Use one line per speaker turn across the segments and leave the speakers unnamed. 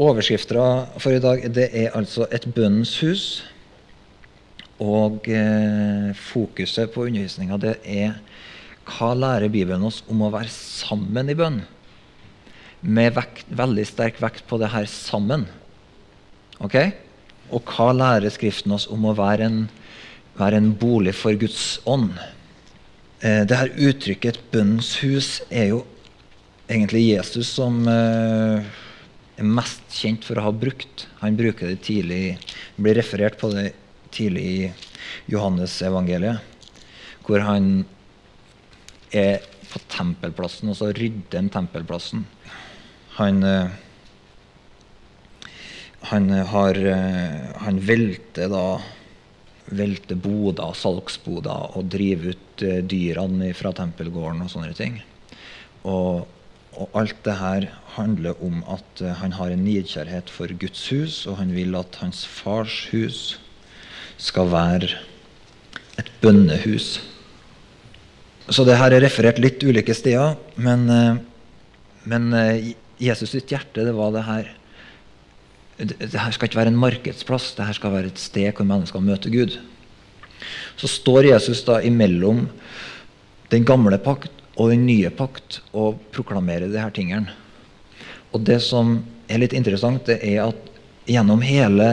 Overskrifta for i dag det er altså 'Et bønnens hus'. Og eh, fokuset på undervisninga det er hva lærer Bibelen oss om å være sammen i bønn? Med vekt, veldig sterk vekt på det her 'sammen'. Ok? Og hva lærer Skriften oss om å være en, være en bolig for Guds ånd? Eh, det her uttrykket 'bønnens hus' er jo egentlig Jesus som eh, er mest kjent for å ha brukt. Han bruker det tidlig, blir referert på det tidlig i Johannes-evangeliet, hvor han er på tempelplassen, og så rydder han tempelplassen. Han, eh, han, har, eh, han velter da velter boder, salgsboder, og driver ut eh, dyrene fra tempelgården og sånne ting. Og, og alt det her handler om at uh, han har en nidkjærhet for Guds hus, og han vil at hans fars hus skal være et bønnehus. Så det her er referert litt ulike steder, men, uh, men uh, Jesus sitt hjerte det var det her det her skal ikke være en markedsplass, det her skal være et sted hvor mennesker møter Gud. Så står Jesus da imellom den gamle pakt og den nye pakt og proklamere her tingene. Og det som er litt interessant, det er at gjennom hele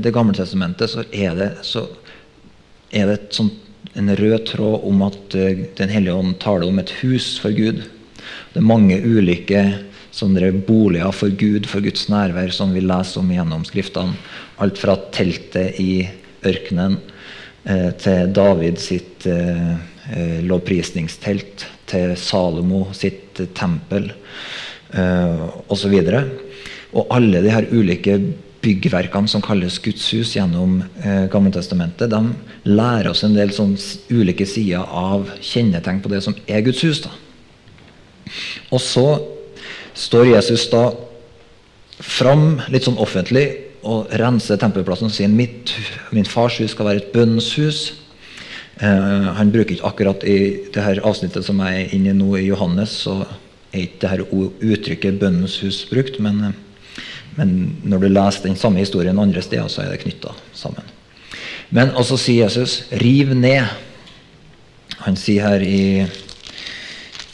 Det gamle testamentet så er det, så er det sånt, en rød tråd om at uh, Den hellige ånd taler om et hus for Gud. Det er mange ulike sånne boliger for Gud, for Guds nærvær, som vi leser om gjennom Skriftene. Alt fra teltet i ørkenen uh, til David sitt uh, lovprisningstelt, til Salomo sitt tempel eh, osv. Og, og alle de her ulike byggverkene som kalles Guds hus gjennom eh, Gammeltestamentet, de lærer oss en del sånn ulike sider av kjennetegn på det som er Guds hus. Da. Og så står Jesus da fram litt sånn offentlig og renser tempelplassen og sier mitt, min fars hus skal være et bønnshus. Eh, han bruker ikke akkurat i det her avsnittet som jeg er inne i nå i Johannes, så er ikke dette uttrykket 'bønnens hus' brukt, men, eh, men, når du leser den samme historien andre steder, så er det knytta sammen. Men også sier Jesus 'riv ned'. Han sier her i,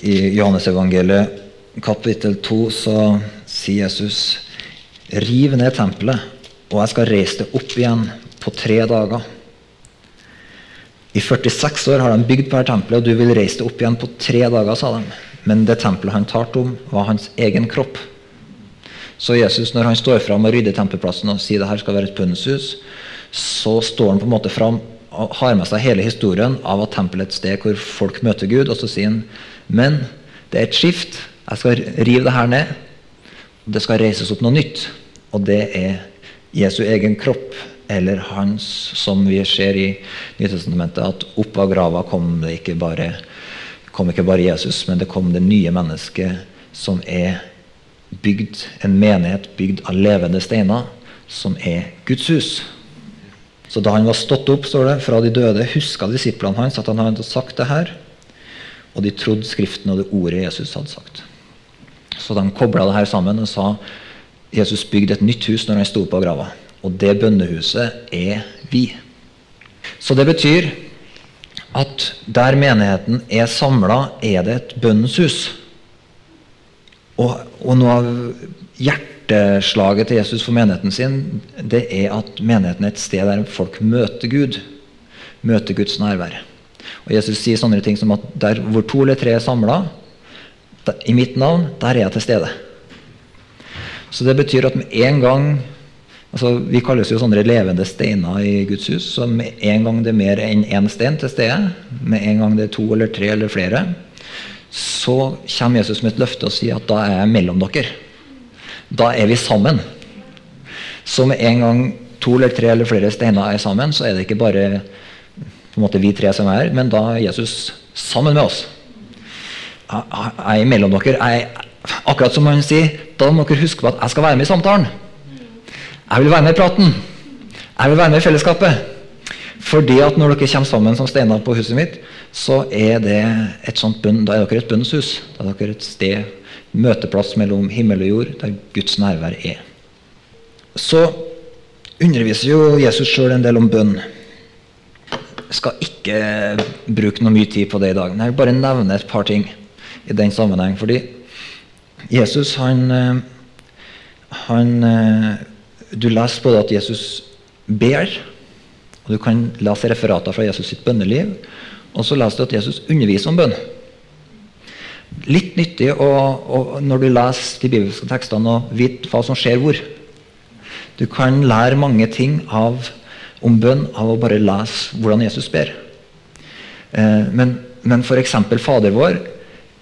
i Johannesevangeliet kapittel 2 så sier Jesus 'riv ned tempelet, og jeg skal reise det opp igjen på tre dager'. I 46 år har de bygd på dette tempelet, og du vil reise det opp igjen på tre dager, sa de. Men det tempelet han talte om, var hans egen kropp. Så Jesus, når han står fram og rydder tempelplassen og sier det her skal være et bønnshus, så står han på en måte fram og har med seg hele historien av at tempelet er et sted hvor folk møter Gud. Og så sier han men det er et skift. Jeg skal rive det her ned. Det skal reises opp noe nytt. Og det er Jesu egen kropp, eller hans, som vi ser i Nytestamentet, at opp av grava kom det ikke bare kom ikke bare Jesus, men det kom det nye mennesket som er bygd, en menighet bygd av levende steiner, som er Guds hus. Så da han var stått opp står det, fra de døde, huska disiplene hans at han hadde sagt det her. Og de trodde Skriften og det ordet Jesus hadde sagt. Så de kobla det her sammen og sa Jesus bygde et nytt hus når han sto av grava. Og det bønnehuset er vi. Så det betyr at der menigheten er samla, er det et bønnens hus. Og, og, noe av hjerteslaget til Jesus for menigheten sin, det er at menigheten er et sted der folk møter Gud. Møter Guds nærvær. Og Jesus sier sånne ting som at der hvor to eller tre er samla, i mitt navn, der er jeg til stede. Så det betyr at med en gang Altså, vi kalles jo sånne levende steiner i Guds hus. Så med en gang det er mer enn én stein til stede, med en gang det er to eller tre eller flere, så kommer Jesus med et løfte og sier at da er jeg mellom dere. Da er vi sammen. Så med en gang to eller tre eller flere steiner er sammen, så er det ikke bare måte vi tre som er her, men da er Jesus sammen med oss. Jeg er mellom dere. Jeg, akkurat som han sier, da må dere huske på at jeg skal være med i samtalen. Jeg vil være med i praten. Jeg vil være med i fellesskapet. Fordi at når dere kommer sammen som steiner på huset mitt, så er det et sånt bunn, da er dere et bønnshus. Da er dere et sted møteplass mellom himmel og jord, der Guds nærvær er. Så underviser jo Jesus sjøl en del om bønn. Jeg skal ikke bruke noe mye tid på det i dag. Men jeg vil bare nevne et par ting i den sammenheng. Fordi Jesus, han, han Du leser både at Jesus ber, og du kan lese referater fra Jesus sitt bønneliv. Og så leser du at Jesus underviser om bønn. Litt nyttig å, å, når du leser de bibelske tekstene, å vite hva som skjer hvor. Du kan lære mange ting av, om bønn av å bare lese hvordan Jesus ber. Eh, men men f.eks. Fader vår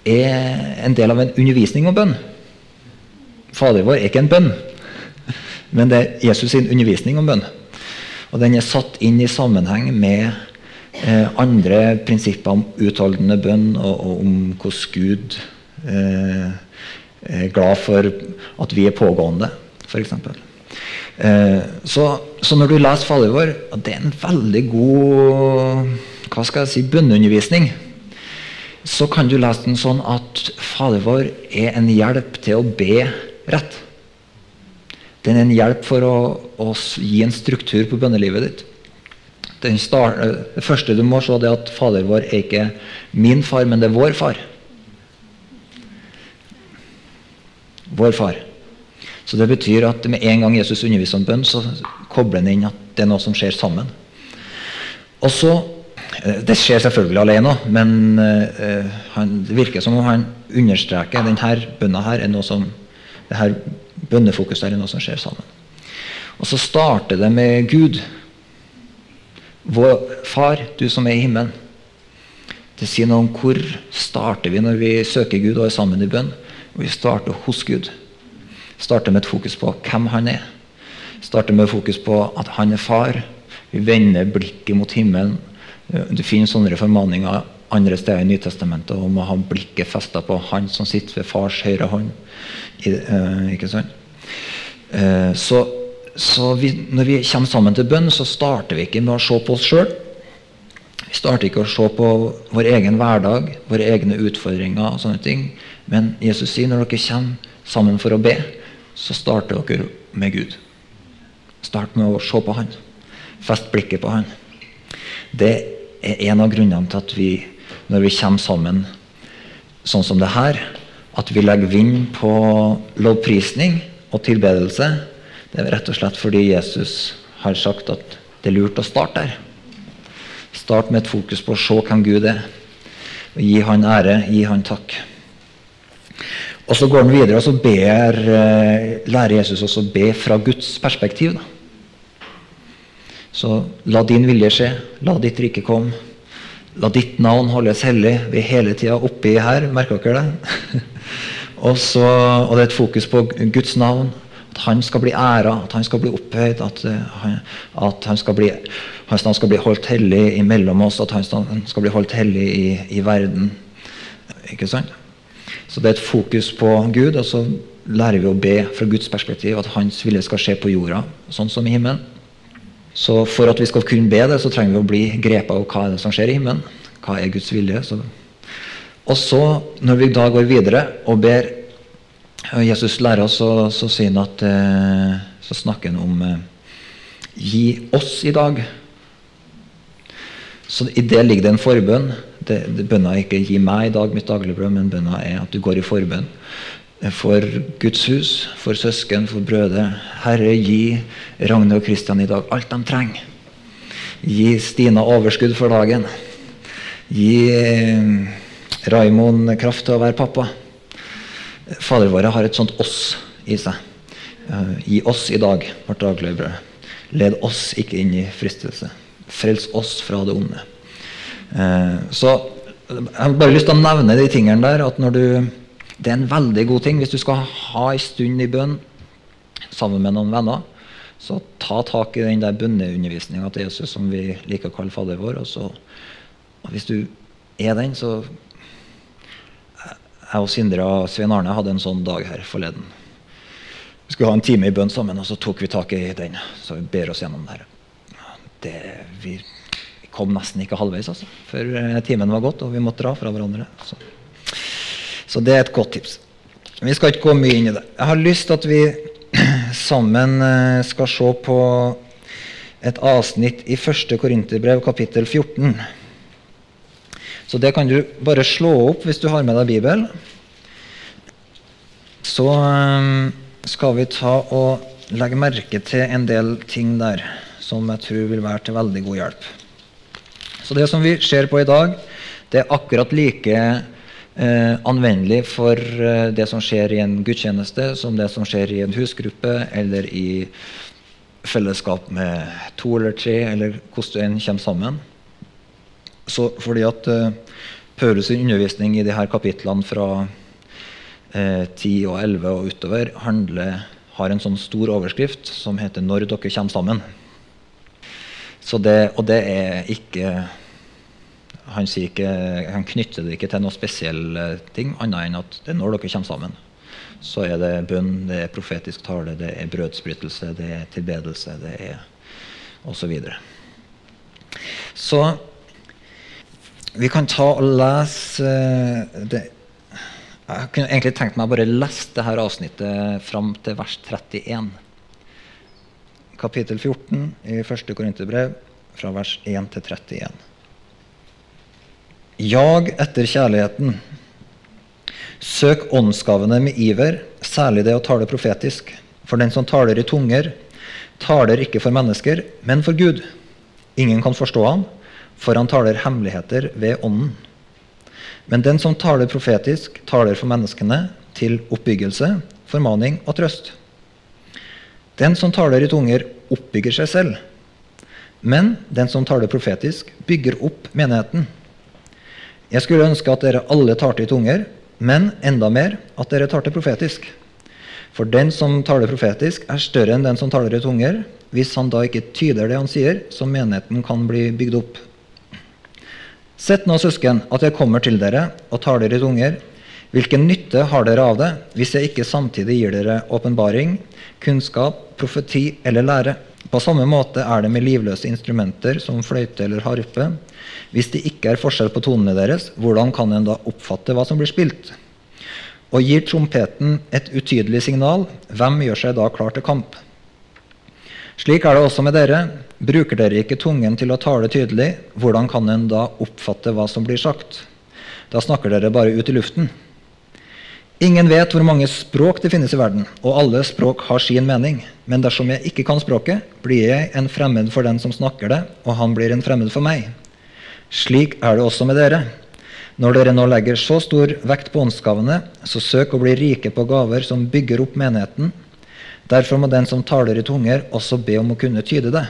er en del av en undervisning om bønn. Fader vår er ikke en bønn, men det er Jesus sin undervisning om bønn. Og den er satt inn i sammenheng med eh, andre prinsipper om utholdende bønn, og, og om hvordan Gud eh, er glad for at vi er pågående, f.eks. Eh, så, så, når du leser Fader vår, det er en veldig god hva skal jeg si, bønneundervisning. Så kan du lese den sånn at Fader vår er en hjelp til å be rett. Den er en hjelp for å, å gi en struktur på bønnelivet ditt. Start, det første du må se, er at Fader vår er ikke min far, men det er vår far. Vår far. Så Det betyr at med en gang Jesus underviser om bønn, så kobler han inn at det er noe som skjer sammen. Og så, eh, Det skjer selvfølgelig alene òg, men uh, han, det virker som om han understreker denne bønna her er noe som det her bønnefokuset er noe som skjer sammen. Og så starter det med Gud. Vår Far, du som er i himmelen. Det sier noe om hvor starter vi når vi søker Gud og er sammen i bønn. Vi starter hos Gud starter med et fokus på hvem han er. Starter med fokus på at han er far. Vi vender blikket mot himmelen. Du finner sånne formaninger andre steder i Nytestamentet om å ha blikket festa på han som sitter ved fars høyre hånd. Uh, ikke sant? Uh, så, så vi, når vi kommer sammen til bønn, så starter vi ikke med å se på oss sjøl. Vi starter ikke å se på vår egen hverdag, våre egne utfordringer. og sånne ting. Men Jesus sier når dere kommer sammen for å be, så starter dere med Gud. Start med å se på Han. Fest blikket på Han. Det er en av grunnene til at vi, når vi kommer sammen sånn som det her, at vi legger vind på lovprisning og tilbedelse, det er rett og slett fordi Jesus har sagt at det er lurt å starte der. Start med et fokus på å se hvem Gud er. Og gi Han ære, gi Han takk. Og så går han videre og så ber, eh, lærer Jesus også å be fra Guds perspektiv. Da. Så la din vilje skje, la ditt rike komme. La ditt navn holdes hellig. Vi er hele tida oppi her, merker dere det? og, så, og det er et fokus på Guds navn. At han skal bli æra, at han skal bli opphøyd. At, uh, at han skal bli, hans navn skal bli holdt hellig imellom oss. At hans navn skal bli holdt hellig i, i verden. Ikke sant? Så det er et fokus på Gud, og så lærer vi å be fra Guds perspektiv at Hans vilje skal skje på jorda, sånn som i himmelen. Så for at vi skal kunne be det, så trenger vi å bli grepet av hva er det som skjer i himmelen. Hva er Guds vilje? Så. Og så, når vi da går videre og ber Jesus lærer oss, så, så at eh, så snakker han om eh, Gi oss i dag. Så I det ligger det en forbønn det, det, bønna er ikke 'gi meg i dag mitt dagligbrød', men bønna er at du går i forbønn. For Guds hus, for søsken, for brødre. Herre, gi Ragne og Kristian i dag alt de trenger. Gi Stina overskudd for dagen. Gi eh, Raimond kraft til å være pappa. Fader våre har et sånt 'oss' i seg. Gi oss i dag vårt daglige brød. Led oss ikke inn i fristelse. Frels oss fra det onde. Eh, så jeg har bare lyst til å nevne de tingene der. at når du, Det er en veldig god ting hvis du skal ha en stund i bønn sammen med noen venner. Så ta tak i den der bønneundervisninga til Jesus som vi liker å kalle Fader vår. Og, så, og hvis du er den, så Jeg og Sindre og Svein Arne hadde en sånn dag her forleden. Vi skulle ha en time i bønn sammen, og så tok vi tak i den. Så vi ber oss gjennom det her. Vi kom nesten ikke halvveis altså, før eh, timen var gått og vi måtte dra fra hverandre. Så, så det er et godt tips. Vi skal ikke gå mye inn i det. Jeg har lyst til at vi sammen eh, skal se på et avsnitt i 1. Korinterbrev, kapittel 14. Så det kan du bare slå opp hvis du har med deg Bibelen. Så eh, skal vi ta og legge merke til en del ting der som jeg tror vil være til veldig god hjelp. Så det som vi ser på i dag, det er akkurat like eh, anvendelig for eh, det som skjer i en gudstjeneste, som det som skjer i en husgruppe eller i fellesskap med to eller tre, eller hvordan du enn kommer sammen. Så fordi at eh, Paulus' undervisning i de her kapitlene fra eh, 10 og 11 og utover handler, har en sånn stor overskrift som heter 'Når dere kommer sammen'. Det, og det er ikke han, ikke, han, knytter det ikke til noen spesielle ting, annet enn at det er når dere kommer sammen. Så er det bønn, det er profetisk tale, det er brødsbrytelse, det er tilbedelse, det er osv. Så, videre. så vi kan ta og lese eh, det. Jeg kunne egentlig tenkt meg å bare lese dette avsnittet fram til vers 31. Kapittel 14 i 1. Korinterbrev, fra vers 1 til 31. Jag etter kjærligheten. Søk åndsgavene med iver, særlig det å tale profetisk. For den som taler i tunger, taler ikke for mennesker, men for Gud. Ingen kan forstå ham, for han taler hemmeligheter ved Ånden. Men den som taler profetisk, taler for menneskene til oppbyggelse, formaning og trøst. Den som taler i tunger, oppbygger seg selv. Men den som taler profetisk, bygger opp menigheten. Jeg skulle ønske at dere alle talte i tunger, men enda mer at dere talte profetisk. For den som taler profetisk, er større enn den som taler i tunger, hvis han da ikke tyder det han sier, så menigheten kan bli bygd opp. Sett nå, søsken, at jeg kommer til dere og tar dere i tunger. Hvilken nytte har dere av det, hvis jeg ikke samtidig gir dere åpenbaring, kunnskap, profeti eller lære? På samme måte er det med livløse instrumenter som fløyte eller harpe. Hvis det ikke er forskjell på tonene deres, hvordan kan en da oppfatte hva som blir spilt? Og gir trompeten et utydelig signal, hvem gjør seg da klar til kamp? Slik er det også med dere. Bruker dere ikke tungen til å tale tydelig, hvordan kan en da oppfatte hva som blir sagt? Da snakker dere bare ut i luften. Ingen vet hvor mange språk det finnes i verden, og alle språk har sin mening. Men dersom jeg ikke kan språket, blir jeg en fremmed for den som snakker det, og han blir en fremmed for meg. Slik er det også med dere. Når dere nå legger så stor vekt på åndsgavene, så søk å bli rike på gaver som bygger opp menigheten. Derfor må den som taler i tunger, også be om å kunne tyde det.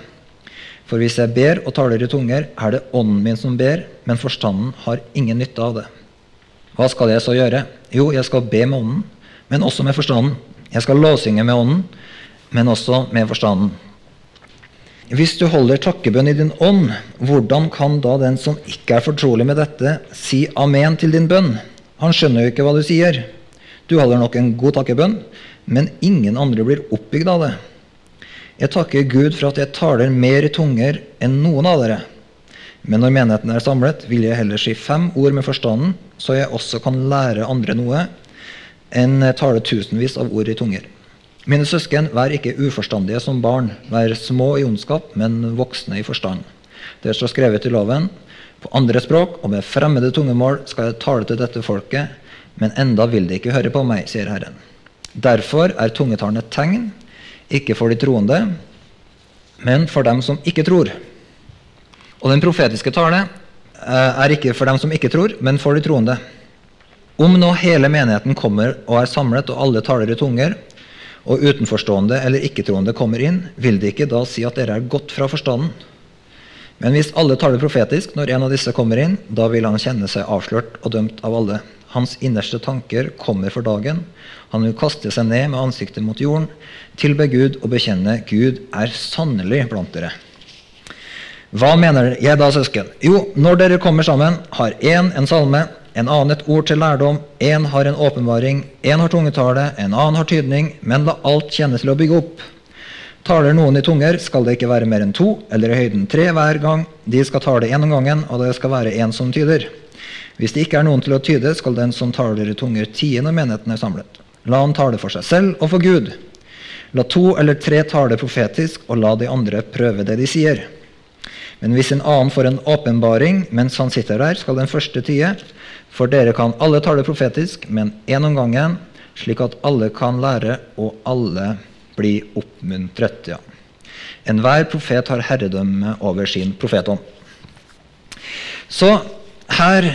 For hvis jeg ber og taler i tunger, er det ånden min som ber, men forstanden har ingen nytte av det. Hva skal jeg så gjøre? Jo, jeg skal be med ånden, men også med forstanden. Jeg skal låsynge med ånden, men også med forstanden. Hvis du holder takkebønn i din ånd, hvordan kan da den som ikke er fortrolig med dette, si amen til din bønn? Han skjønner jo ikke hva du sier. Du holder nok en god takkebønn, men ingen andre blir oppbygd av det. Jeg takker Gud for at jeg taler mer i tunger enn noen av dere. Men når menigheten er samlet, vil jeg heller si fem ord med forstanden, så jeg også kan lære andre noe, enn tale tusenvis av ord i tunger. Mine søsken, vær ikke uforstandige som barn. Vær små i ondskap, men voksne i forstand. Det står skrevet i loven. På andre språk og med fremmede tungemål skal jeg tale til dette folket, men enda vil de ikke høre på meg, sier Herren. Derfor er tungetalen et tegn, ikke for de troende, men for dem som ikke tror. Og den profetiske tale eh, er ikke for dem som ikke tror, men for de troende. Om nå hele menigheten kommer og er samlet, og alle taler i tunger, og utenforstående eller ikke-troende kommer inn, vil de ikke da si at dere er gått fra forstanden? Men hvis alle taler profetisk når en av disse kommer inn, da vil han kjenne seg avslørt og dømt av alle. Hans innerste tanker kommer for dagen. Han vil kaste seg ned med ansiktet mot jorden, tilbe Gud og bekjenne Gud er sannelig blant dere. Hva mener jeg da, søsken? Jo, når dere kommer sammen, har én en salme, en annen et ord til lærdom, én har en åpenbaring, én har tungetale, en annen har tydning, men la alt kjenne til å bygge opp. Taler noen i tunger, skal det ikke være mer enn to, eller i høyden tre hver gang. De skal tale én om gangen, og det skal være én som tyder. Hvis det ikke er noen til å tyde, skal den som taler i tunger, tie når menigheten er samlet. La han tale for seg selv og for Gud. La to eller tre tale profetisk, og la de andre prøve det de sier. Men hvis en annen får en åpenbaring mens han sitter der, skal den første tie. For dere kan alle tale profetisk, men én om gangen, slik at alle kan lære, og alle blir oppmuntret. Ja. Enhver profet har herredømme over sin profetånd. Så her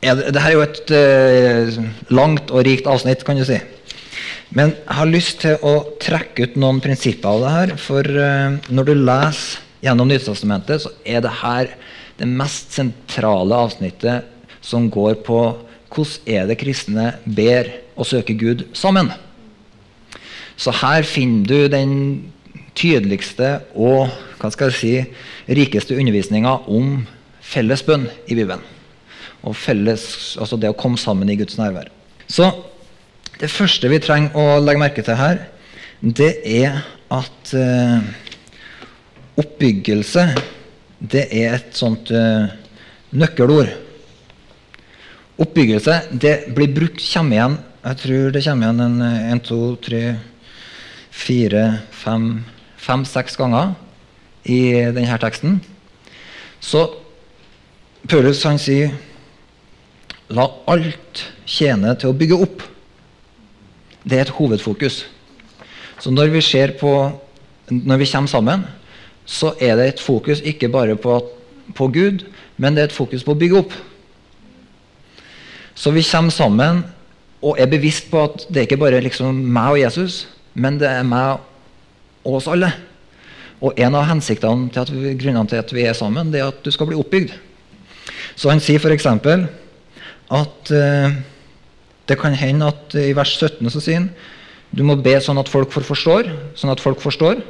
er det, det er jo et uh, langt og rikt avsnitt, kan du si. Men jeg har lyst til å trekke ut noen prinsipper av det her. For uh, når du leser gjennom Nytestamentet, så er det her det mest sentrale avsnittet som går på hvordan er det kristne ber og søker Gud sammen. Så her finner du den tydeligste og hva skal jeg si, rikeste undervisninga om felles bønn i Bibelen. Og felles, altså det å komme sammen i Guds nærvær. Så det første vi trenger å legge merke til her, det er at eh, oppbyggelse det er et sånt eh, nøkkelord. Oppbyggelse det blir brukt, kommer igjen Jeg tror det kommer igjen en, en to, tre fire, fem, fem-seks ganger i denne teksten. Så Paulus han sier La alt tjene til å bygge opp. Det er et hovedfokus. Så når vi på Når vi kommer sammen, så er det et fokus ikke bare på, på Gud, men det er et fokus på å bygge opp. Så vi kommer sammen og er bevisst på at det er ikke bare liksom meg og Jesus, men det er meg og oss alle. Og en av hensiktene til at vi, grunnene til at vi er sammen, det er at du skal bli oppbygd. Så han sier f.eks. at eh, det kan hende at i vers 17 så sier han du må be sånn at folk forstår, sånn at folk forstår.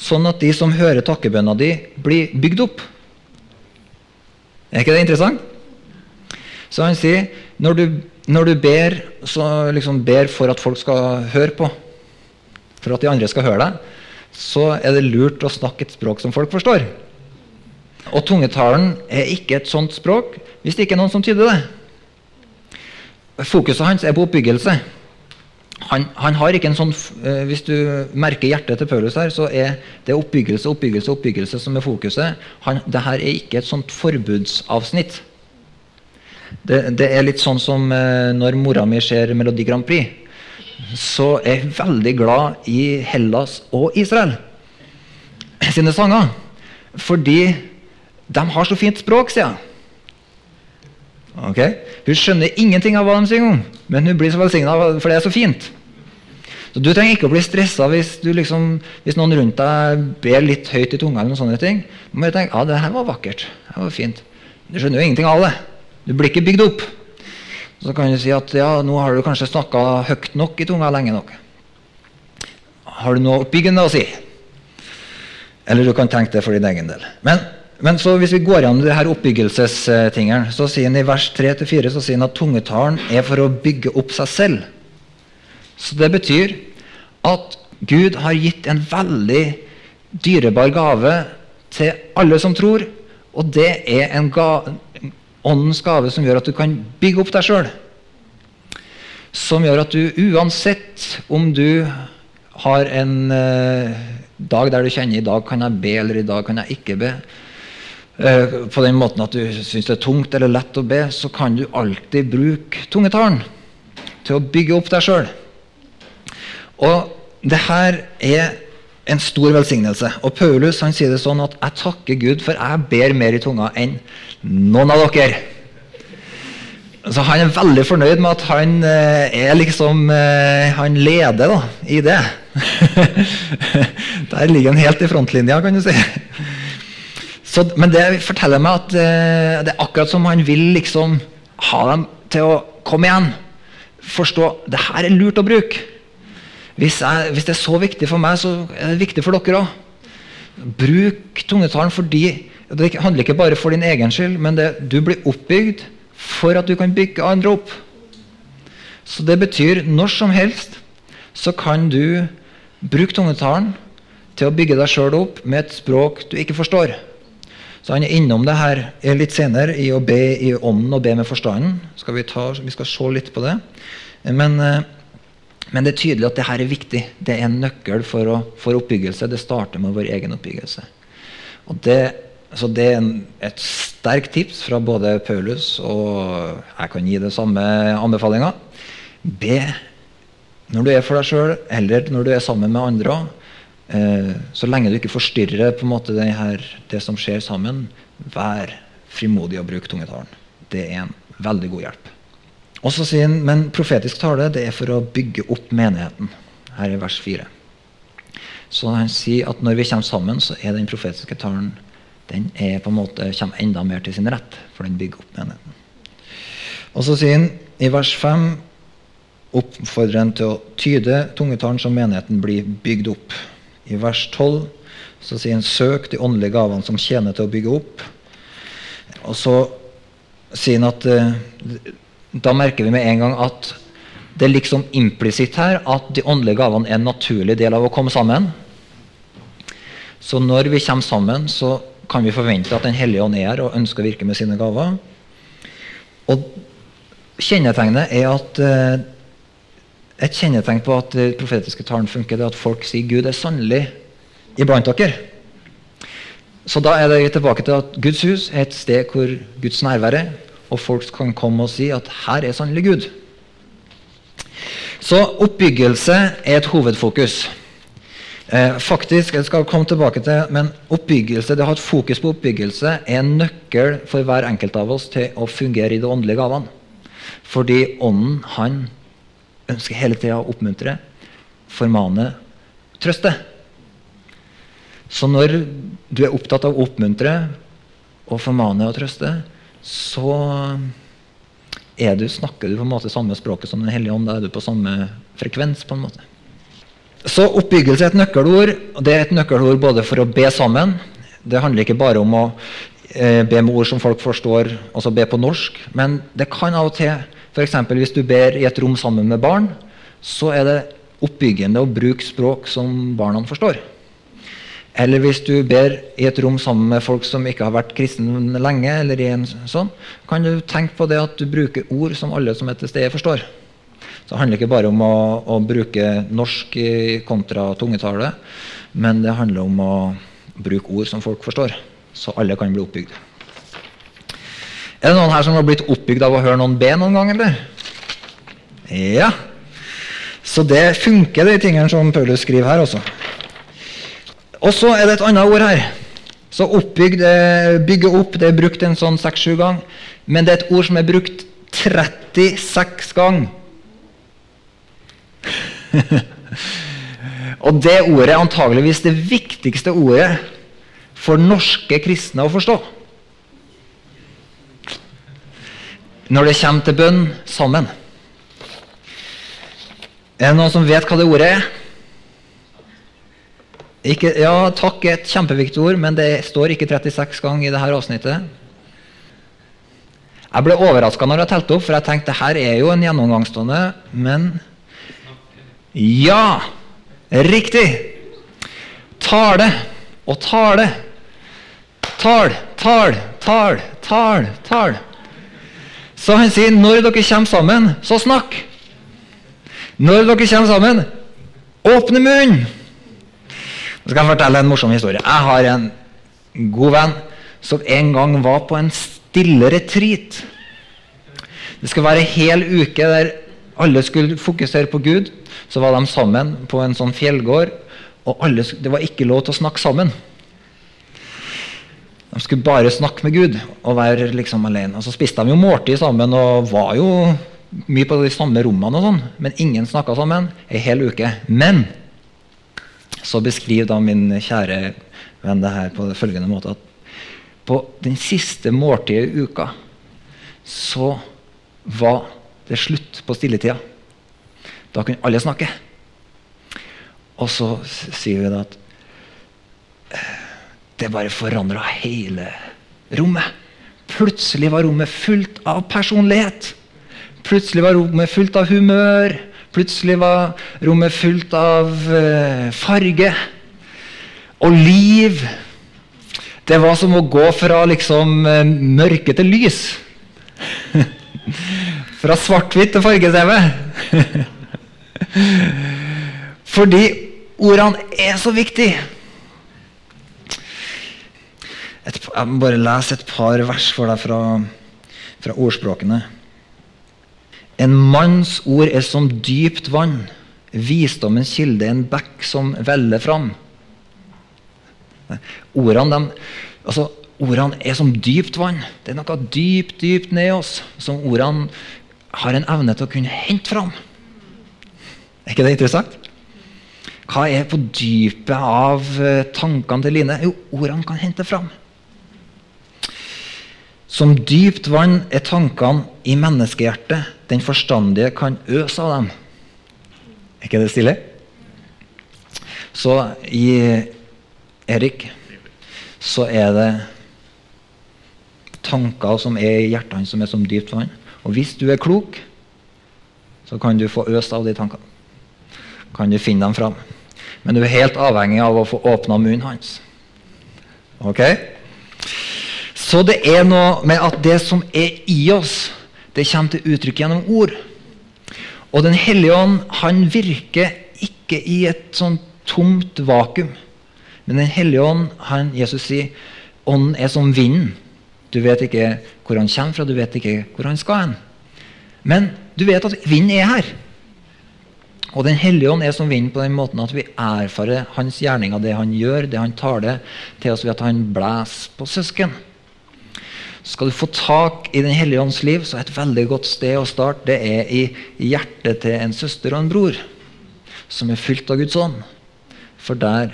Sånn at de som hører takkebønna di, blir bygd opp. Er ikke det interessant? Så han sier når du når du ber, så liksom ber for at folk skal høre på, for at de andre skal høre deg, så er det lurt å snakke et språk som folk forstår. Og tungetalen er ikke et sånt språk hvis det ikke er noen som tyder det. Fokuset hans er på oppbyggelse. Han, han, har ikke en sånn, eh, Hvis du merker hjertet til Paulus her, så er det oppbyggelse, oppbyggelse, oppbyggelse som er fokuset. Han, Dette er ikke et sånt forbudsavsnitt. Det, det, er litt sånn som eh, når mora mi ser Melodi Grand Prix. Så er hun veldig glad i Hellas og Israel sine sanger. Fordi de har så fint språk, sier hun. Okay? Hun skjønner ingenting av hva de synger om, men hun blir så velsigna for det er så fint. Så Du trenger ikke å bli stressa hvis, liksom, hvis, noen rundt deg ber litt høyt i tunga. eller noen sånne ting. Du må tenke ja, det her var vakkert. Det var fint. Du skjønner jo ingenting av det. Du blir ikke bygd opp. Så kan du si at ja, nå har du kanskje snakka høyt nok i tunga lenge nok. Har du noe oppbyggende å si? Eller du kan tenke det for din egen del. Men, men hvis vi går gjennom det her oppbyggelsestingene, så sier han i vers 3-4 så sier han at tungetalen er for å bygge opp seg selv. Så det betyr at Gud har gitt en veldig dyrebar gave til alle som tror, og det er en, ga åndens gave som gjør at du kan bygge opp deg sjøl. Som gjør at du uansett om du har en eh, dag der du kjenner i dag kan jeg be, eller i dag kan jeg ikke be, eh, på den måten at du syns det er tungt eller lett å be, så kan du alltid bruke tungetalen til å bygge opp deg sjøl. Og det her er en stor velsignelse. Og Paulus han sier det sånn at 'jeg takker Gud, for jeg ber mer i tunga enn noen av dere. Så Han er veldig fornøyd med at han eh, er liksom eh, Han leder da, i det. Der ligger han helt i frontlinja, kan du si. Så, men det forteller meg at eh, det er akkurat som han vil liksom ha dem til å komme igjen. Forstå det her er lurt å bruke. Hvis, jeg, hvis, det er så viktig for meg, så er det viktig for dere òg. Bruk tungetalen fordi det handler ikke bare for din egen skyld, men det, du blir oppbygd for at du kan bygge andre opp. Så det betyr når som helst så kan du bruke tungetalen til å bygge deg sjøl opp med et språk du ikke forstår. Så Han er innom det her litt senere i å be i ånden og be med forstanden. Skal vi, ta, vi, skal se litt på det. Men, eh, men, det er tydelig at det her er viktig. Det er en nøkkel for, å, for oppbyggelse. Det starter med vår egen oppbyggelse. Og det, så det er en, et sterkt tips fra både Paulus og jeg kan gi det samme anbefalinga. Be når du er for deg sjøl, eller når du er sammen med andre òg. Eh, så lenge du ikke forstyrrer på en måte det, her, det som skjer sammen, vær frimodig og bruk tungetalen. Det er en veldig god hjelp. Og så sier han, Men profetisk tale det er for å bygge opp menigheten. Her i vers 4. Så han sier at når vi kommer sammen, så er den profetiske talen den er på en måte, kommer enda mer til sin rett, for den bygger opp menigheten. Og så sier han i vers 5 oppfordrer han til å tyde tungetalen som menigheten blir bygd opp. I vers 12 så sier han 'søk de åndelige gavene som tjener til å bygge opp'. Og så sier han at eh, da merker vi med en gang at det er liksom implisitt her at de åndelige gavene er en naturlig del av å komme sammen. Så når vi kommer sammen, så kan vi forvente at Den hellige ånd er her og ønsker å virke med sine gaver. Og kjennetegnet er at eh, et kjennetegn på at det profetiske talen funker, det er at folk sier Gud er sannelig iblant dere. Så da er det tilbake til at Guds hus er et sted hvor Guds nærvær er, og folk kan komme og si at her er sannelig Gud. Så oppbyggelse er et hovedfokus. Eh, faktisk, jeg skal komme tilbake til, men oppbyggelse, Det å ha et fokus på oppbyggelse er en nøkkel for hver enkelt av oss til å fungere i de åndelige gavene. Fordi Ånden han ønsker hele tida å oppmuntre, formane, trøste. Så når du er opptatt av å oppmuntre og formane og trøste, så du, snakker du på en måte samme språket som Den hellige ånd. Da er du på samme frekvens. på en måte. Så oppbyggelse er et nøkkelord. og Det er et nøkkelord både for å be sammen. Det handler ikke bare om å eh, be med ord som folk forstår, altså be på norsk. Men det kan av og til F.eks. hvis du ber i et rom sammen med barn, så er det oppbyggende å bruke språk som barna forstår. Eller hvis du ber i et rom sammen med folk som ikke har vært kristne lenge, eller i en sånn, kan du tenke på det at du bruker ord som alle som er til stede, forstår. Så det handler ikke bare om å, å bruke norsk kontra tungetale, men det handler om å bruke ord som folk forstår, så alle kan bli oppbygd. Er det noen her som har blitt oppbygd av å høre noen be noen gang, eller? Ja. Så det funker, de tingene som Paulus skriver her også. Og så er det et annet ord her. Så oppbygd, bygge opp, det er brukt en sånn seks-sju gang. Men det er et ord som er brukt 36 ganger. Og det ordet er antageligvis det viktigste ordet for norske kristne å forstå. Når det kommer til bønn sammen. Er det noen som vet hva det ordet er? Ikke, ja, takk er et kjempeviktig ord, men det står ikke 36 ganger i dette avsnittet. Jeg ble overraska når jeg telte opp, for jeg tenkte her er jo en gjennomgangsstående, men Ja! Riktig! Tale og tale. Tal, tal, tal, tal, tal. Så han sier når dere kommer sammen, så snakk. Når dere kommer sammen, åpne munnen. Nå skal jeg fortelle en morsom historie. Jeg har en god venn som en gang var på en stille retreat. Det skulle være en hel uke der alle skulle fokusere på Gud. Så var de sammen på en sånn fjellgård, og alle, det var ikke lov til å snakke sammen. De skulle bare snakke med Gud og være liksom alene. Og Så spiste de jo måltid sammen og var jo mye på de samme rommene, og sånn, men ingen snakka sammen ei hel uke. Men så beskriver da min kjære venn det her på følgende måte at på den siste måltidet i uka så var det slutt på stilletida. Da kunne alle snakke. Og så sier vi da at det bare forandra hele rommet. Plutselig var rommet fullt av personlighet. Plutselig var rommet fullt av humør. Plutselig var rommet fullt av uh, farge og liv. Det var som å gå fra liksom uh, mørke til lys. Fra svart-hvitt til farge-TV. Fordi ordene er så viktige. Et, jeg må bare lese et par vers for deg fra, fra ordspråkene. En manns ord er som dypt vann, visdommens kilde en bekk som veller fram. Ordene, de, altså, ordene er som dypt vann. Det er noe dypt, dypt ned i oss som ordene har en evne til å kunne hente fram. Er ikke det interessant? Hva er på dypet av eh, tankene til Line? Jo, ordene kan hente fram. Som dypt vann er tankene i menneskehjertet. Den forstandige kan øse av dem. Er ikke det stille? Så i Erik så er det tanker som er i hjertene, som er som dypt vann. Og hvis du er klok, så kan du få øst av de tankene. Kan du finne dem fram. Men du er helt avhengig av å få åpna munnen hans. Ok? Så det er noe med at det som er i oss, det kommer til uttrykk gjennom ord. Og Den hellige ånd han virker ikke i et sånn tomt vakuum. Men Den hellige ånd, han, Jesus sier, ånden er som vinden. Du vet ikke hvor han kommer fra, du vet ikke hvor han skal hen. Men du vet at vind er her. Og Den hellige ånd er som vind på den måten at vi erfarer hans gjerninger, det han gjør, det han taler til oss ved at han blåser på søsken. Skal du få tak i Den hellige ånds liv, så er et veldig godt sted å starte det er i hjertet til en søster og en bror som er fylt av Guds ånd. For der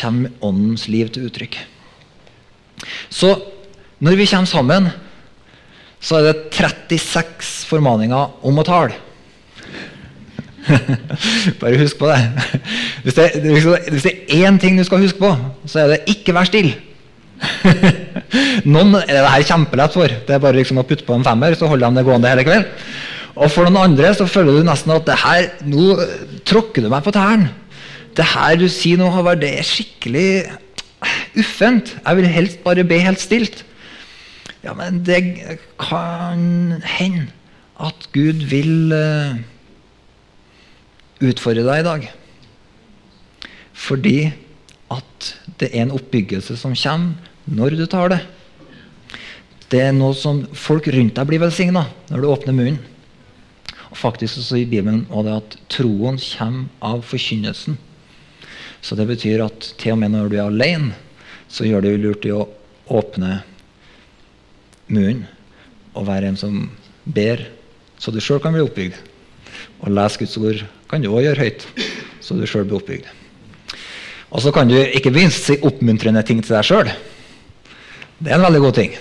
kommer åndens liv til uttrykk. Så når vi kommer sammen, så er det 36 formaninger om å tale. Bare husk på det. Hvis det, hvis det er én ting du skal huske på, så er det ikke vær stille. Noen er det her kjempelett for. Det er bare liksom å putte på en femmer, så holder de det gående hele kvelden. Og for noen andre så føler du nesten at det her, nå tråkker du meg på tærne. Det her du sier nå, Håvard, det er skikkelig uffent. Jeg vil helst bare be helt stilt. Ja, men det kan hende at Gud vil uh, utfordre deg i dag. Fordi at det er en oppbyggelse som kommer når du tar det. Det er noe som folk rundt deg blir velsigna når du åpner munnen. Og faktisk så sier Bibelen at troen kommer av forkynnelsen. Så det betyr at til og med når du er alene, så gjør det lurt i å åpne munnen og være en som ber, så du sjøl kan bli oppbygd. Og lese Guds ord kan du òg gjøre høyt, så du sjøl blir oppbygd. Og så kan du ikke minst si oppmuntrende ting til deg sjøl. Det er en veldig god ting.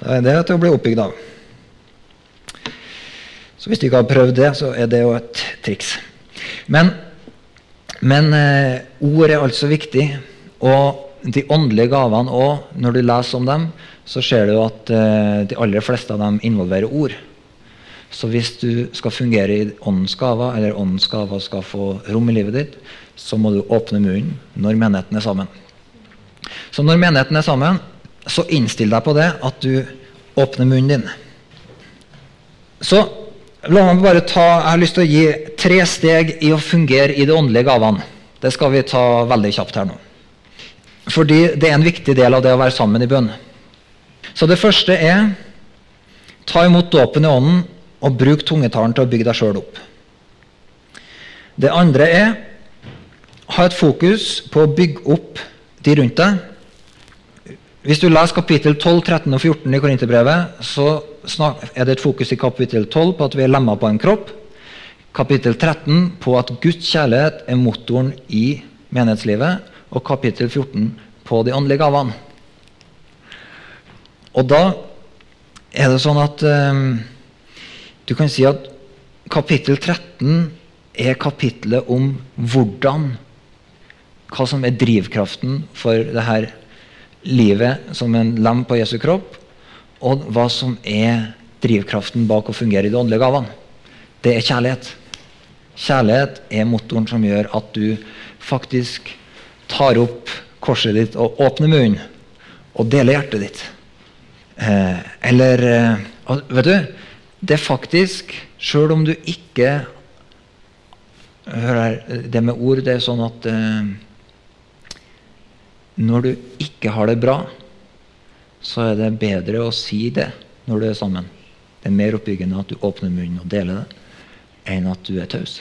Det er det å bli oppbygd av. Så hvis du ikke har prøvd det, så er det jo et triks. Men, men eh, ord er altså viktig. Og de åndelige gavene òg, når du leser om dem, så ser du at eh, de aller fleste av dem involverer ord. Så hvis du skal fungere i åndens gaver, eller åndens gaver skal få rom i livet ditt, så må du åpne munnen når menigheten er sammen. Så når menigheten er sammen, så innstill deg på det at du åpner munnen din. Så la meg bare ta, Jeg har lyst til å gi tre steg i å fungere i de åndelige gavene. Det skal vi ta veldig kjapt her nå. Fordi det er en viktig del av det å være sammen i bønn. Så det første er ta imot dåpen i ånden og bruk tungetalen til å bygge deg sjøl opp. Det andre er ha et fokus på å bygge opp de rundt deg. Hvis du leser kapittel 12, 13 og 14 i Korinterbrevet, så er det et fokus i kapittel 12 på at vi er lemma på en kropp. Kapittel 13 på at Guds kjærlighet er motoren i menighetslivet og kapittel 14 på de åndelige gavene. Og da er det sånn at um, du kan si at kapittel 13 er kapitlet om hvordan Hva som er drivkraften for det her livet som en lem på Jesu kropp, og hva som er drivkraften bak å fungere i de åndelige gavene. Det er kjærlighet. Kjærlighet er motoren som gjør at du faktisk tar opp korset ditt og åpner munnen og deler hjertet ditt. Eh, eller eh, Vet du, det er faktisk, sjøl om du ikke Hør her, det med ord, det er sånn at eh, når du ikke har det bra, så er det bedre å si det når du er sammen. Det er mer oppbyggende at du åpner munnen og deler det, enn at du er taus.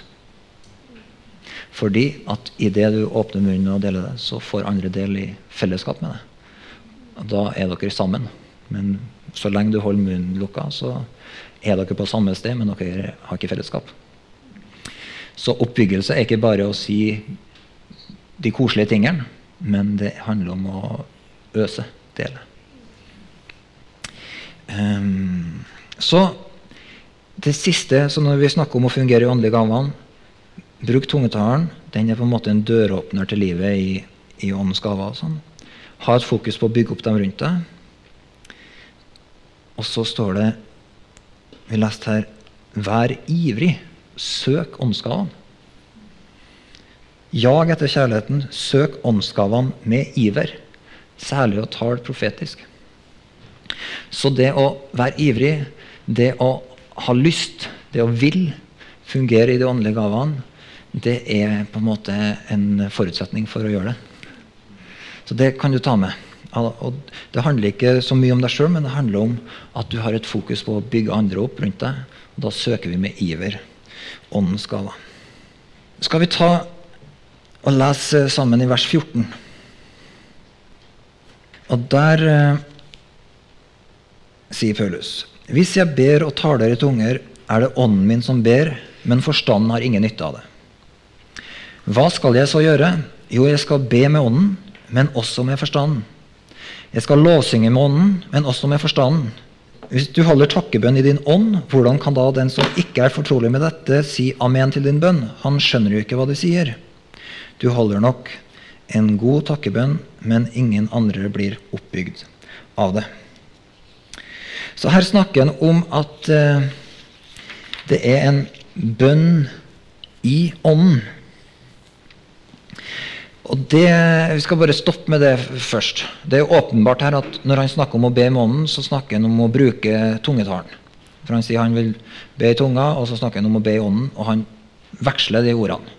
Fordi at idet du åpner munnen og deler det, så får andre del i fellesskap med det. Da er dere sammen. Men så lenge du holder munnen lukka, så er dere på samme sted, men dere har ikke fellesskap. Så oppbyggelse er ikke bare å si de koselige tingene, men det handler om å øse, dele. Um, så det siste, så når vi snakker om å fungere i åndelige gavene Bruk tungetalen. Den er på en måte en døråpner til livet i, i åndens gaver. Sånn. Ha et fokus på å bygge opp dem rundt deg. Og så står det Vi leste her Vær ivrig. Søk åndsgavene. Jag etter kjærligheten. Søk åndsgavene med iver. Særlig å tale profetisk. Så det å være ivrig, det å ha lyst, det å vil fungere i de åndelige gavene, det er på en måte en forutsetning for å gjøre det. Så det kan du ta med. Og det handler ikke så mye om deg sjøl, men det handler om at du har et fokus på å bygge andre opp rundt deg. Og da søker vi med iver åndens gaver. Skal vi ta og lese sammen i vers 14? Og der eh, sier Paulus Hvis jeg ber og taler i tunger, er det ånden min som ber, men forstanden har ingen nytte av det. Hva skal jeg så gjøre? Jo, jeg skal be med ånden, men også med forstanden. Jeg skal lovsynge med ånden, men også med forstanden. Hvis du holder takkebønn i din ånd, hvordan kan da den som ikke er fortrolig med dette, si amen til din bønn? Han skjønner jo ikke hva du sier. Du holder nok en god takkebønn, men ingen andre blir oppbygd av det. Så her snakker han om at eh, det er en bønn i ånden. Og det, Vi skal bare stoppe med det først. Det er åpenbart her at Når han snakker om å be i ånden, så snakker han om å bruke tungetalen. For Han sier han vil be i tunga, og så snakker han om å be i ånden. Og han veksler de ordene.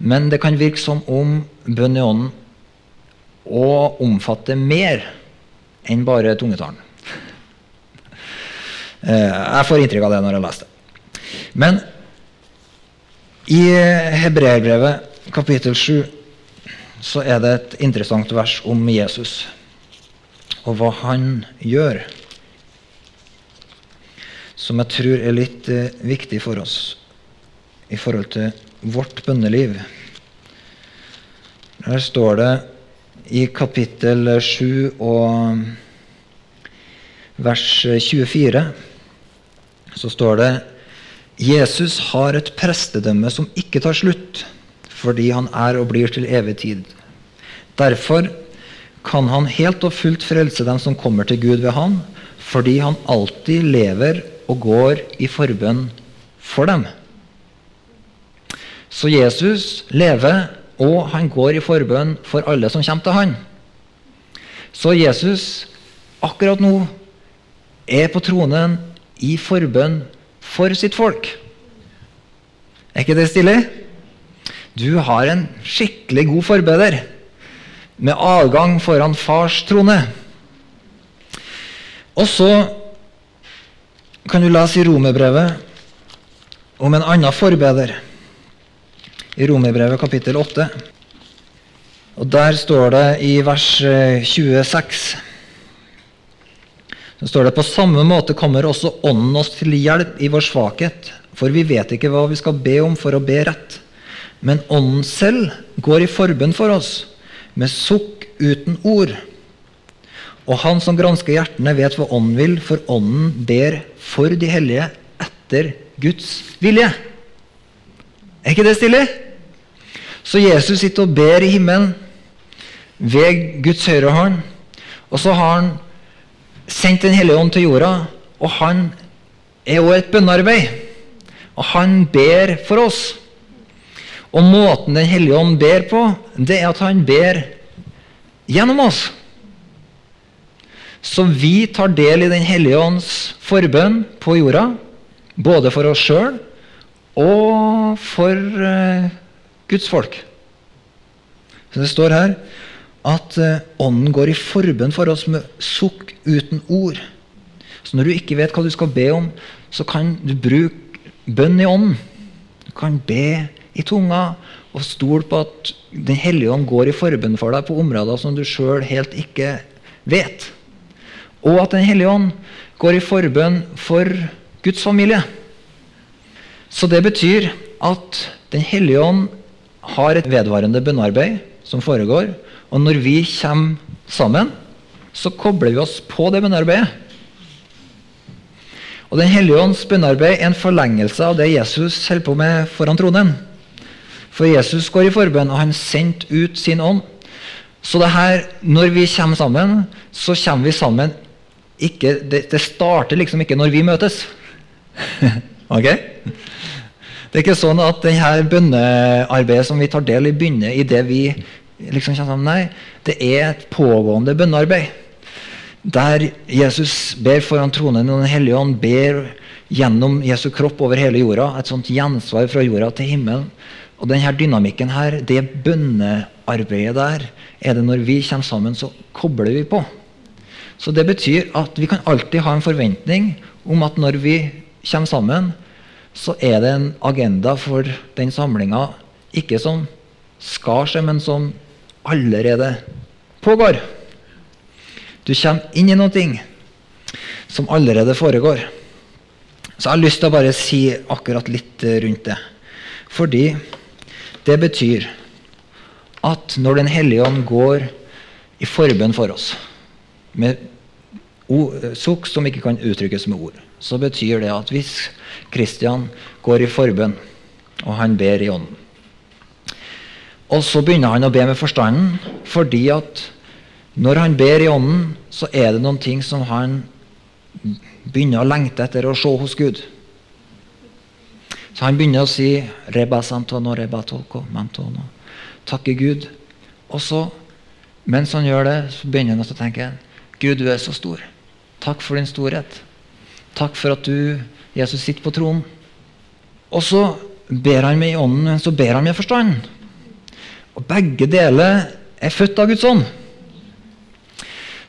Men det kan virke som om bønn i ånden å omfatte mer enn bare tungetalen. Eh, jeg får inntrykk av det når jeg leser det. Men i Hebreerbrevet kapittel 7 så er det et interessant vers om Jesus og hva han gjør, som jeg tror er litt eh, viktig for oss i forhold til vårt bønneliv. Her står det i kapittel 7 og vers 24 så står det Jesus har et prestedømme som ikke tar slutt fordi han er og blir til evig tid. Derfor kan han helt og fullt frelse dem som kommer til Gud ved han, fordi han alltid lever og går i forbønn for dem. Så Jesus lever, og han går i forbønn for alle som kommer til han. Så Jesus akkurat nå er på tronen i forbønn for sitt folk. Er ikke det stilig? Du har en skikkelig god forbeder med adgang foran fars trone. Og så kan du lese i Romerbrevet om en annen forbeder. I Romerbrevet kapittel 8. Og Der står det i vers 26 eh, så står det på samme måte kommer også Ånden oss til hjelp i vår svakhet. For vi vet ikke hva vi skal be om for å be rett. Men Ånden selv går i forbønn for oss, med sukk uten ord. Og Han som gransker hjertene, vet hva Ånden vil, for Ånden ber for de hellige etter Guds vilje. Er ikke det stilig? Så Jesus sitter og ber i himmelen ved Guds høyre hånd. Og så har han sendt Den hellige ånd til jorda, og han er også et bønnearbeid. Og han ber for oss. Og måten Den hellige ånd ber på, det er at han ber gjennom oss. Så vi tar del i Den hellige ånds forbønn på jorda Både for oss sjøl og for uh, Guds folk. Så Det står her at uh, Ånden går i forbønn for oss med sukk uten ord. Så når du ikke vet hva du skal be om, så kan du bruke bønn i ånden. Du kan be i tunga og stole på at Den hellige ånd går i forbønn for deg på områder som du sjøl helt ikke vet. Og at Den hellige ånd går i forbønn for Guds familie. Så det betyr at Den hellige ånd har et vedvarende bønnearbeid som foregår. Og når vi kommer sammen, så kobler vi oss på det bønnearbeidet. Og Den hellige ånds bønnearbeid er en forlengelse av det Jesus holder på med foran tronen. For Jesus går i forbønn, og han sendte ut sin ånd. Så det her, når vi kommer sammen, så kommer vi sammen ikke, det, det, starter liksom ikke når vi møtes. ok? Det er ikke sånn at det her bønnearbeidet som vi tar del i, begynner i det vi liksom kjenner sammen. Nei, det er et pågående bønnearbeid. Der Jesus ber foran tronen, og Den hellige ånd ber gjennom Jesu kropp over hele jorda. Et sånt gjensvar fra jorda til himmelen. Og denne dynamikken her, det bønnearbeidet der, er det når vi kommer sammen, så kobler vi på. Så det betyr at vi kan alltid ha en forventning om at når vi kommer sammen, så er det en agenda for den samlinga ikke som skal skje, men som allerede pågår. Du kommer inn i noe som allerede foregår. Så jeg har lyst til å bare si akkurat litt rundt det. Fordi det betyr at når Den hellige ånd går i forbønn for oss, med sukk som ikke kan uttrykkes med ord, så betyr det at hvis Kristian går i forbønn, og han ber i ånden Og så begynner han å be med forstanden, fordi at når han ber i ånden, så er det noen ting som han begynner å lengte etter å se hos Gud. Så han begynner å si Reba santono, reba tolko, mantono. Takke Gud. Og så, mens han gjør det, så begynner han å tenke Gud, du er så stor. Takk for din storhet. Takk for at du, Jesus, sitter på tronen. Og så ber han med i ånden, så ber han med forstand. Og begge deler er født av Guds ånd.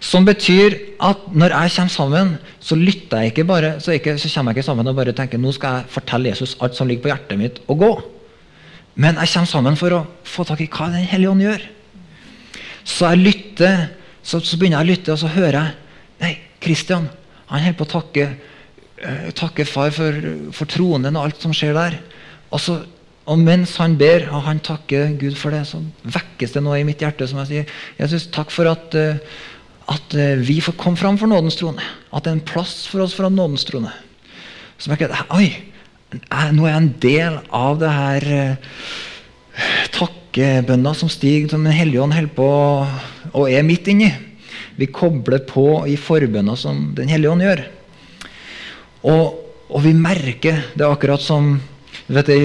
Som betyr at når jeg kommer sammen, så lytter jeg ikke bare, så, ikke, så kommer jeg ikke sammen og bare tenker nå skal jeg fortelle Jesus alt som ligger på hjertet mitt, og gå. Men jeg kommer sammen for å få tak i hva Den hellige ånd gjør. Så jeg lytter, så, så begynner jeg å lytte, og så hører jeg Nei, Kristian han holder på å takke, uh, takke far for, for, tronen og alt som skjer der. Og, så, og mens han ber, og han takker Gud for det, så vekkes det noe i mitt hjerte som jeg sier Jesus, takk for at, uh, at uh, vi får komme fram for nådens trone. At det er en plass for oss foran nådens trone. Så merker jeg, Oi, nå er jeg en del av det her takkebønna som stiger, som Den hellige ånd holder på og er midt inni. Vi kobler på i forbønna som Den hellige ånd gjør. Og, og, vi merker det er akkurat som vet i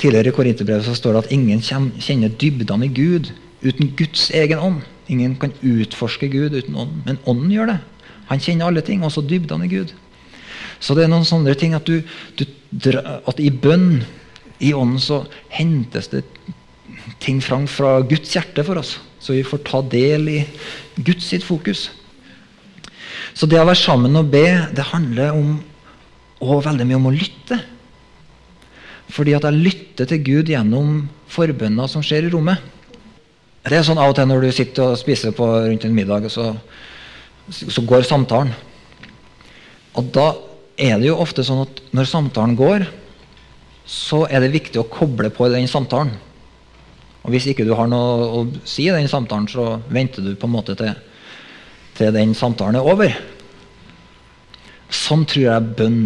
Tidligere i Korinterbrevet så står det at ingen kjenner dybdene i Gud uten Guds egen ånd. Ingen kan utforske Gud uten ånd, men ånden gjør det. Han kjenner alle ting, også dybdene i Gud. Så det er noen sånne ting at, du, du, at i bønn, i ånden, så hentes det ting fram fra Guds hjerte for oss. Så vi får ta del i Guds sitt fokus. Så det å være sammen og be, det handler om, og veldig mye om å lytte. Fordi at jeg lytter til Gud gjennom forbønner som skjer i rommet. Det er sånn av og til når du sitter og spiser på rundt en middag, så, så går samtalen. Og da er det jo ofte sånn at når samtalen går, så er det viktig å koble på den samtalen. Og Hvis ikke du har noe å si i den samtalen, så venter du på en måte til, til den samtalen er over. Sånn tror jeg bønn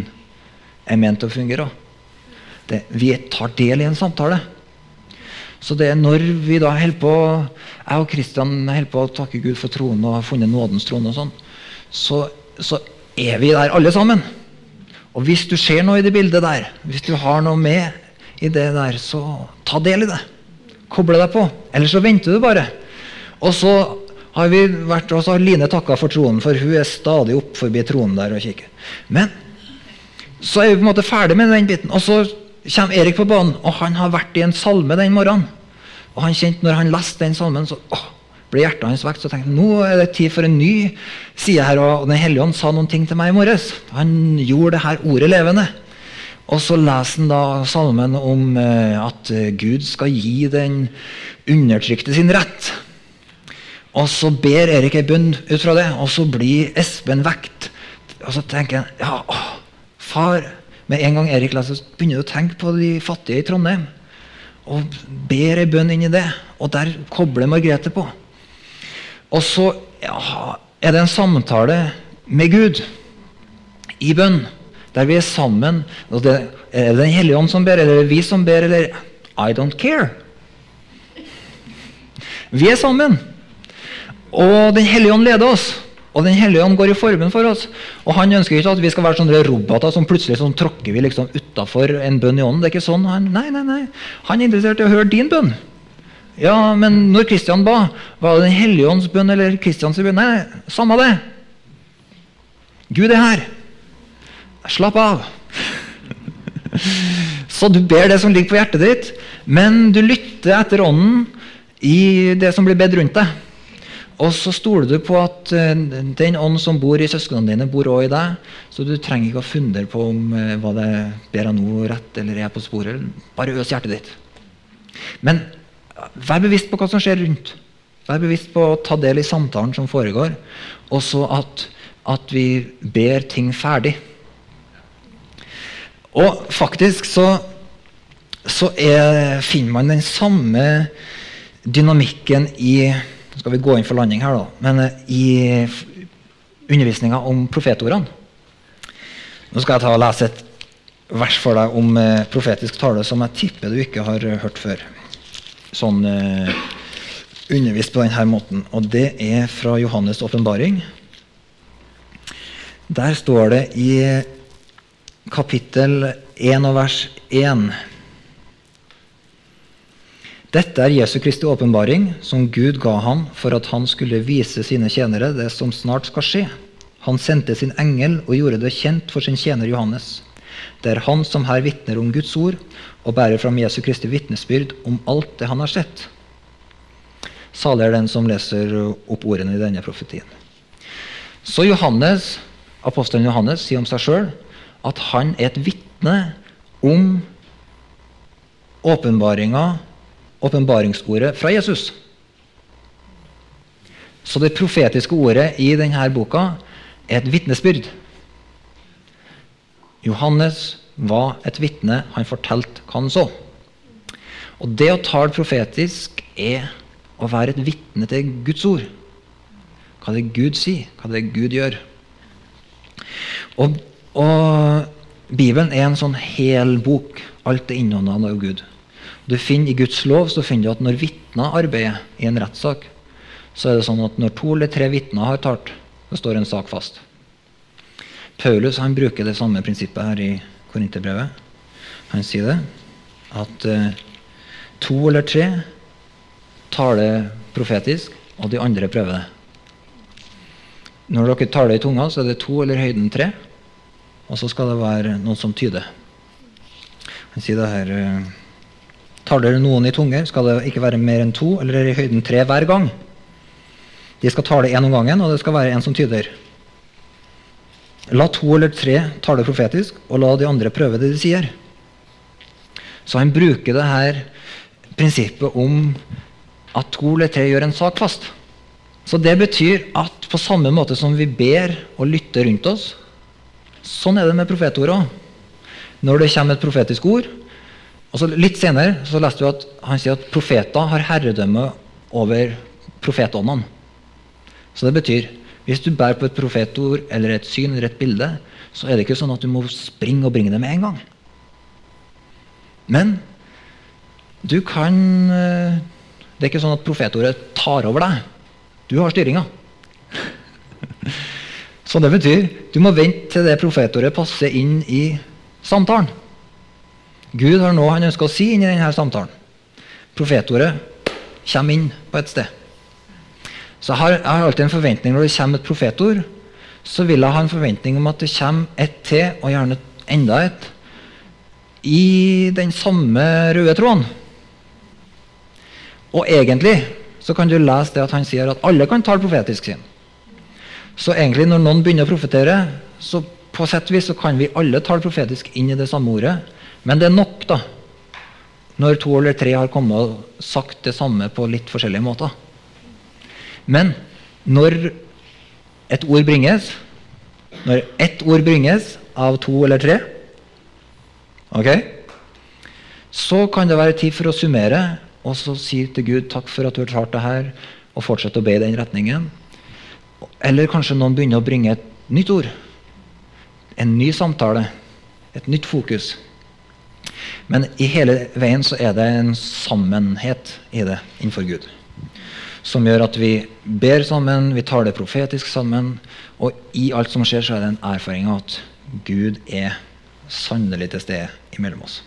er ment å fungere. Det, vi tar del i en samtale. Så det er når vi da holder på Jeg og Kristian holder på å takke Gud for troen og har funnet nådens trone, og sånn, så, så er vi der alle sammen. Og hvis du ser noe i det bildet der, hvis du har noe med i det der, så ta del i det. Koble deg på. Eller så venter du bare. Og så har vi vært, og så har Line takka for tronen, for hun er stadig opp forbi tronen der og kikker. Men så er vi på en måte ferdig med den biten. Og så kommer Erik på banen, og han har vært i en salme den morgenen. Og han kjente når han leste den salmen, så åh, ble hjertet hans vekt. Så tenkte han nå er det tid for en ny side her. Og Den hellige ånd sa noen ting til meg i morges. Han gjorde det her ordet levende. Og så leser han da salmen om eh, at Gud skal gi den undertrykte sin rett. Og så ber Erik ei bønn ut fra det, og så blir Espen vekt. Og så tenker han ja, å, far Med en gang Erik leser, begynner du å tenke på de fattige i Trondheim. Og ber ei bønn inn i det. Og der kobler Margrethe på. Og så ja, er det en samtale med Gud i bønn, der vi er sammen. Og det, er det Den hellige ånd som ber, eller er det vi som ber, eller I don't care. Vi er sammen. Og Den hellige ånd leder oss. Og Den hellige ånd går i formen for oss. Og Han ønsker ikke at vi skal være sånne roboter som plutselig sånn tråkker vi liksom utafor en bønn i ånden. Det er ikke sånn. Han, nei, nei, nei. Han er interessert i å høre din bønn. Ja, men når Kristian ba, var det Den hellige ånds bønn eller Kristians bønn? Nei, samme det. Gud er her. Slapp av. Så du ber det som ligger på hjertet ditt, men du lytter etter ånden i det som blir bedt rundt deg. Og så stoler du på at uh, den ånd som bor i søsknene dine, bor òg i deg. Så du trenger ikke å fundere på om uh, hva det ber jeg nå rett eller er på sporet. Bare øs hjertet ditt. Men Vær bevisst på hva som skjer rundt. Vær bevisst på å ta del i samtalen som foregår. Og så at, at, vi ber ting ferdig. Og faktisk så, så er, finner man den samme dynamikken i skal vi gå inn for landing her, da. Men eh, i undervisninga om profetordene. Nå skal jeg ta og lese et vers for deg om eh, profetisk tale som jeg tipper du ikke har hørt før sånn uh, undervist på denne måten. Og det er fra Johannes' åpenbaring. Der står det i kapittel 1 og vers 1 Dette er Jesu Kristi åpenbaring, som Gud ga ham for at han skulle vise sine tjenere det som snart skal skje. Han sendte sin engel og gjorde det kjent for sin tjener Johannes. Det er han som her vitner om Guds ord og bærer fram Jesu Kristi vitnesbyrd om alt det han har sett. Salig er den som leser opp ordene i denne profetien. Så Johannes, apostelen Johannes sier om seg sjøl at han er et vitne om åpenbaringa, åpenbaringsordet fra Jesus. Så det profetiske ordet i denne boka er et vitnesbyrd. Johannes var et vitne. Han fortalte hva han så. Og det å tale profetisk er å være et vitne til Guds ord. Hva det Gud sier, hva det Gud gjør. Og, og Bibelen er en sånn hel bok. Alt er innånda av Gud. Du finner I Guds lov så finner du at når vitner arbeider i en rettssak, så er det sånn at når to eller tre vitner har talt, så står en sak fast. Paulus han bruker det samme prinsippet her i Korinterbrevet. Han sier det at eh, to eller tre taler profetisk, og de andre prøver det. Når dere taler i tunga, så er det to eller høyden tre, og så skal det være noen som tyder. Han sier det her eh, Taler noen i tunger, skal det ikke være mer enn to eller i høyden tre hver gang. De skal tale én om gangen, og det skal være en som tyder. La to eller tre tale profetisk, og la de andre prøve det de sier. Så han bruker det her prinsippet om at to eller tre gjør en sak fast. Så det betyr at på samme måte som vi ber og lytter rundt oss, sånn er det med profetord òg. Når det kommer et profetisk ord og så Litt senere så leste vi at han sier at profeter har herredømme over profetåndene. Så det betyr hvis du bærer på et profetord eller et syn eller et bilde, så er det ikke sånn at du må springe og bringe det med en gang. Men du kan eh, Det er ikke sånn at profetordet tar over deg. Du har styringa. Så det betyr du må vente til det profetordet passer inn i samtalen. Gud har noe han ønsker å si inn i denne samtalen. Profetordet kommer inn på et sted. Så jeg har, jeg har, alltid en forventning når det kommer et profetord, så vil jeg ha en forventning om at det kommer et til, og gjerne enda et i den samme røde tråden. Og egentlig så kan du lese det at han sier at alle kan tale profetisk sin. Så egentlig når noen begynner å profetere, så på sett vis så kan vi alle tale profetisk inn i det samme ordet. Men det er nok, da. Når to eller tre har kommet og sagt det samme på litt forskjellige måter. Men når et ord bringes, når ett ord bringes av to eller tre, ok, så kan det være tid for å summere og så si til Gud takk for at du har klart det her, og fortsette å be i den retningen. Eller kanskje noen begynner å bringe et nytt ord. En ny samtale. Et nytt fokus. Men i hele veien så er det en sammenhet i det innenfor Gud. Som gjør at vi ber sammen, vi tar det profetisk sammen. Og i alt som skjer, så er det en erfaring at Gud er sannelig til stede imellom oss.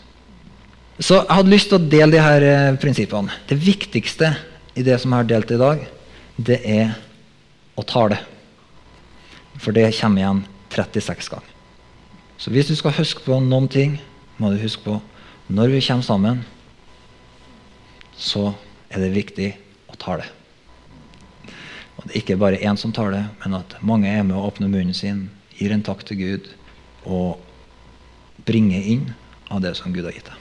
Så jeg hadde lyst til å dele de her eh, prinsippene. Det viktigste i det som jeg har delt i dag, det er å tale. For det kommer igjen 36 ganger. Så hvis du skal huske på noen ting, må du huske på når vi kommer sammen, så er det viktig å tale. Og det er ikke bare én som taler, men at mange er med å åpne munnen sin, gir en takk til Gud og bringer inn av det som Gud har gitt deg.